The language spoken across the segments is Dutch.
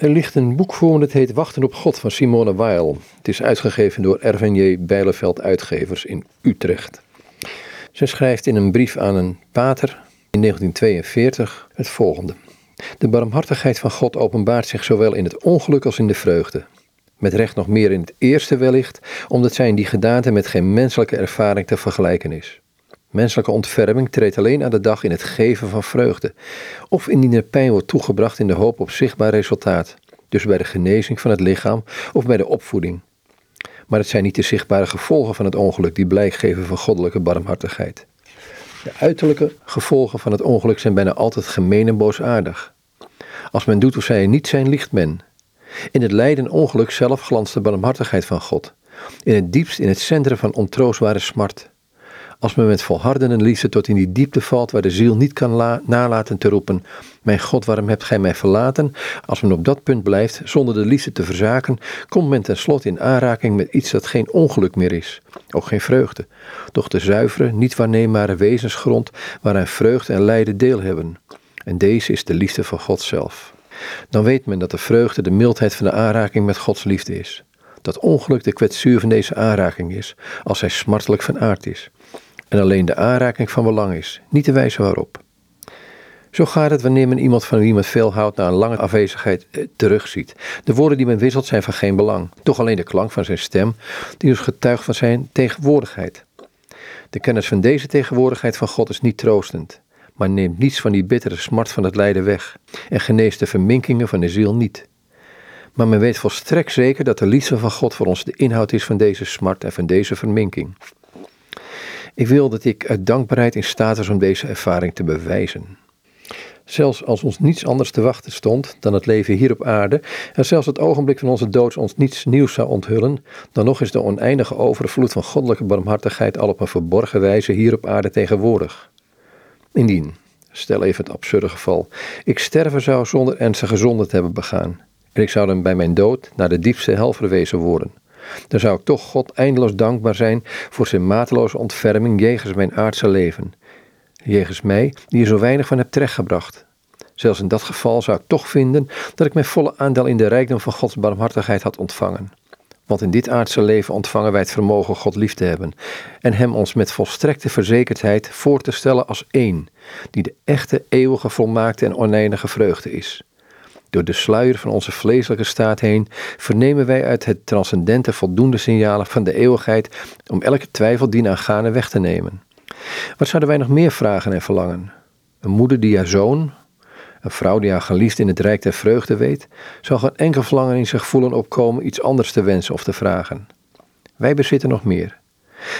Er ligt een boek voor me dat heet Wachten op God van Simone Weil. Het is uitgegeven door RVJ Bijleveld Uitgevers in Utrecht. Ze schrijft in een brief aan een pater in 1942 het volgende. De barmhartigheid van God openbaart zich zowel in het ongeluk als in de vreugde. Met recht nog meer in het eerste wellicht, omdat zij in die gedaante met geen menselijke ervaring te vergelijken is. Menselijke ontferming treedt alleen aan de dag in het geven van vreugde, of indien er pijn wordt toegebracht in de hoop op zichtbaar resultaat, dus bij de genezing van het lichaam of bij de opvoeding. Maar het zijn niet de zichtbare gevolgen van het ongeluk die blijk geven van goddelijke barmhartigheid. De uiterlijke gevolgen van het ongeluk zijn bijna altijd gemeen en boosaardig. Als men doet of zij niet zijn, liegt men. In het lijden en ongeluk zelf glanst de barmhartigheid van God. In het diepst, in het centrum van ontroostbare smart. Als men met volhardende liefde tot in die diepte valt waar de ziel niet kan nalaten te roepen: Mijn God, waarom hebt gij mij verlaten? Als men op dat punt blijft, zonder de liefde te verzaken, komt men tenslotte in aanraking met iets dat geen ongeluk meer is, ook geen vreugde, doch de zuivere, niet waarneembare wezensgrond waaraan vreugde en lijden deel hebben. En deze is de liefde van God zelf. Dan weet men dat de vreugde de mildheid van de aanraking met Gods liefde is. Dat ongeluk de kwetsuur van deze aanraking is, als hij smartelijk van aard is en alleen de aanraking van belang is, niet de wijze waarop. Zo gaat het wanneer men iemand van wie men veel houdt na een lange afwezigheid eh, terugziet. De woorden die men wisselt zijn van geen belang, toch alleen de klank van zijn stem, die dus getuigt van zijn tegenwoordigheid. De kennis van deze tegenwoordigheid van God is niet troostend, maar neemt niets van die bittere smart van het lijden weg en geneest de verminkingen van de ziel niet. Maar men weet volstrekt zeker dat de liefde van God voor ons de inhoud is van deze smart en van deze verminking. Ik wil dat ik uit dankbaarheid in staat was om deze ervaring te bewijzen. Zelfs als ons niets anders te wachten stond dan het leven hier op aarde, en zelfs het ogenblik van onze dood ons niets nieuws zou onthullen, dan nog is de oneindige overvloed van goddelijke barmhartigheid al op een verborgen wijze hier op aarde tegenwoordig. Indien, stel even het absurde geval, ik sterven zou zonder ernstige zonde te hebben begaan, en ik zou dan bij mijn dood naar de diepste hel verwezen worden dan zou ik toch God eindeloos dankbaar zijn voor zijn mateloze ontferming jegens mijn aardse leven. Jegens mij, die er zo weinig van heb terechtgebracht. Zelfs in dat geval zou ik toch vinden dat ik mijn volle aandeel in de rijkdom van Gods barmhartigheid had ontvangen. Want in dit aardse leven ontvangen wij het vermogen God lief te hebben en Hem ons met volstrekte verzekerdheid voor te stellen als één, die de echte, eeuwige, volmaakte en oneindige vreugde is. Door de sluier van onze vleeselijke staat heen vernemen wij uit het transcendente voldoende signalen van de eeuwigheid om elke twijfel dienaangaande weg te nemen. Wat zouden wij nog meer vragen en verlangen? Een moeder die haar zoon, een vrouw die haar geliefd in het rijk der vreugde weet, zal geen enkel verlangen in zich voelen opkomen iets anders te wensen of te vragen. Wij bezitten nog meer.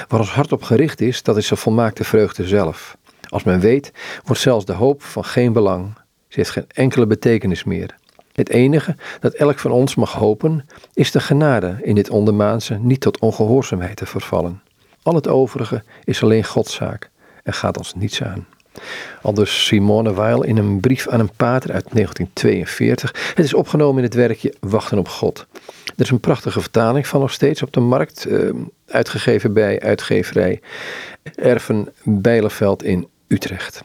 Waar ons hart op gericht is, dat is de volmaakte vreugde zelf. Als men weet, wordt zelfs de hoop van geen belang. Ze heeft geen enkele betekenis meer. Het enige dat elk van ons mag hopen, is de genade in dit ondermaanse niet tot ongehoorzaamheid te vervallen. Al het overige is alleen Gods zaak en gaat ons niets aan. Aldus Simone Weil in een brief aan een pater uit 1942. Het is opgenomen in het werkje Wachten op God. Er is een prachtige vertaling van nog steeds op de markt, eh, uitgegeven bij uitgeverij Erven Bijleveld in Utrecht.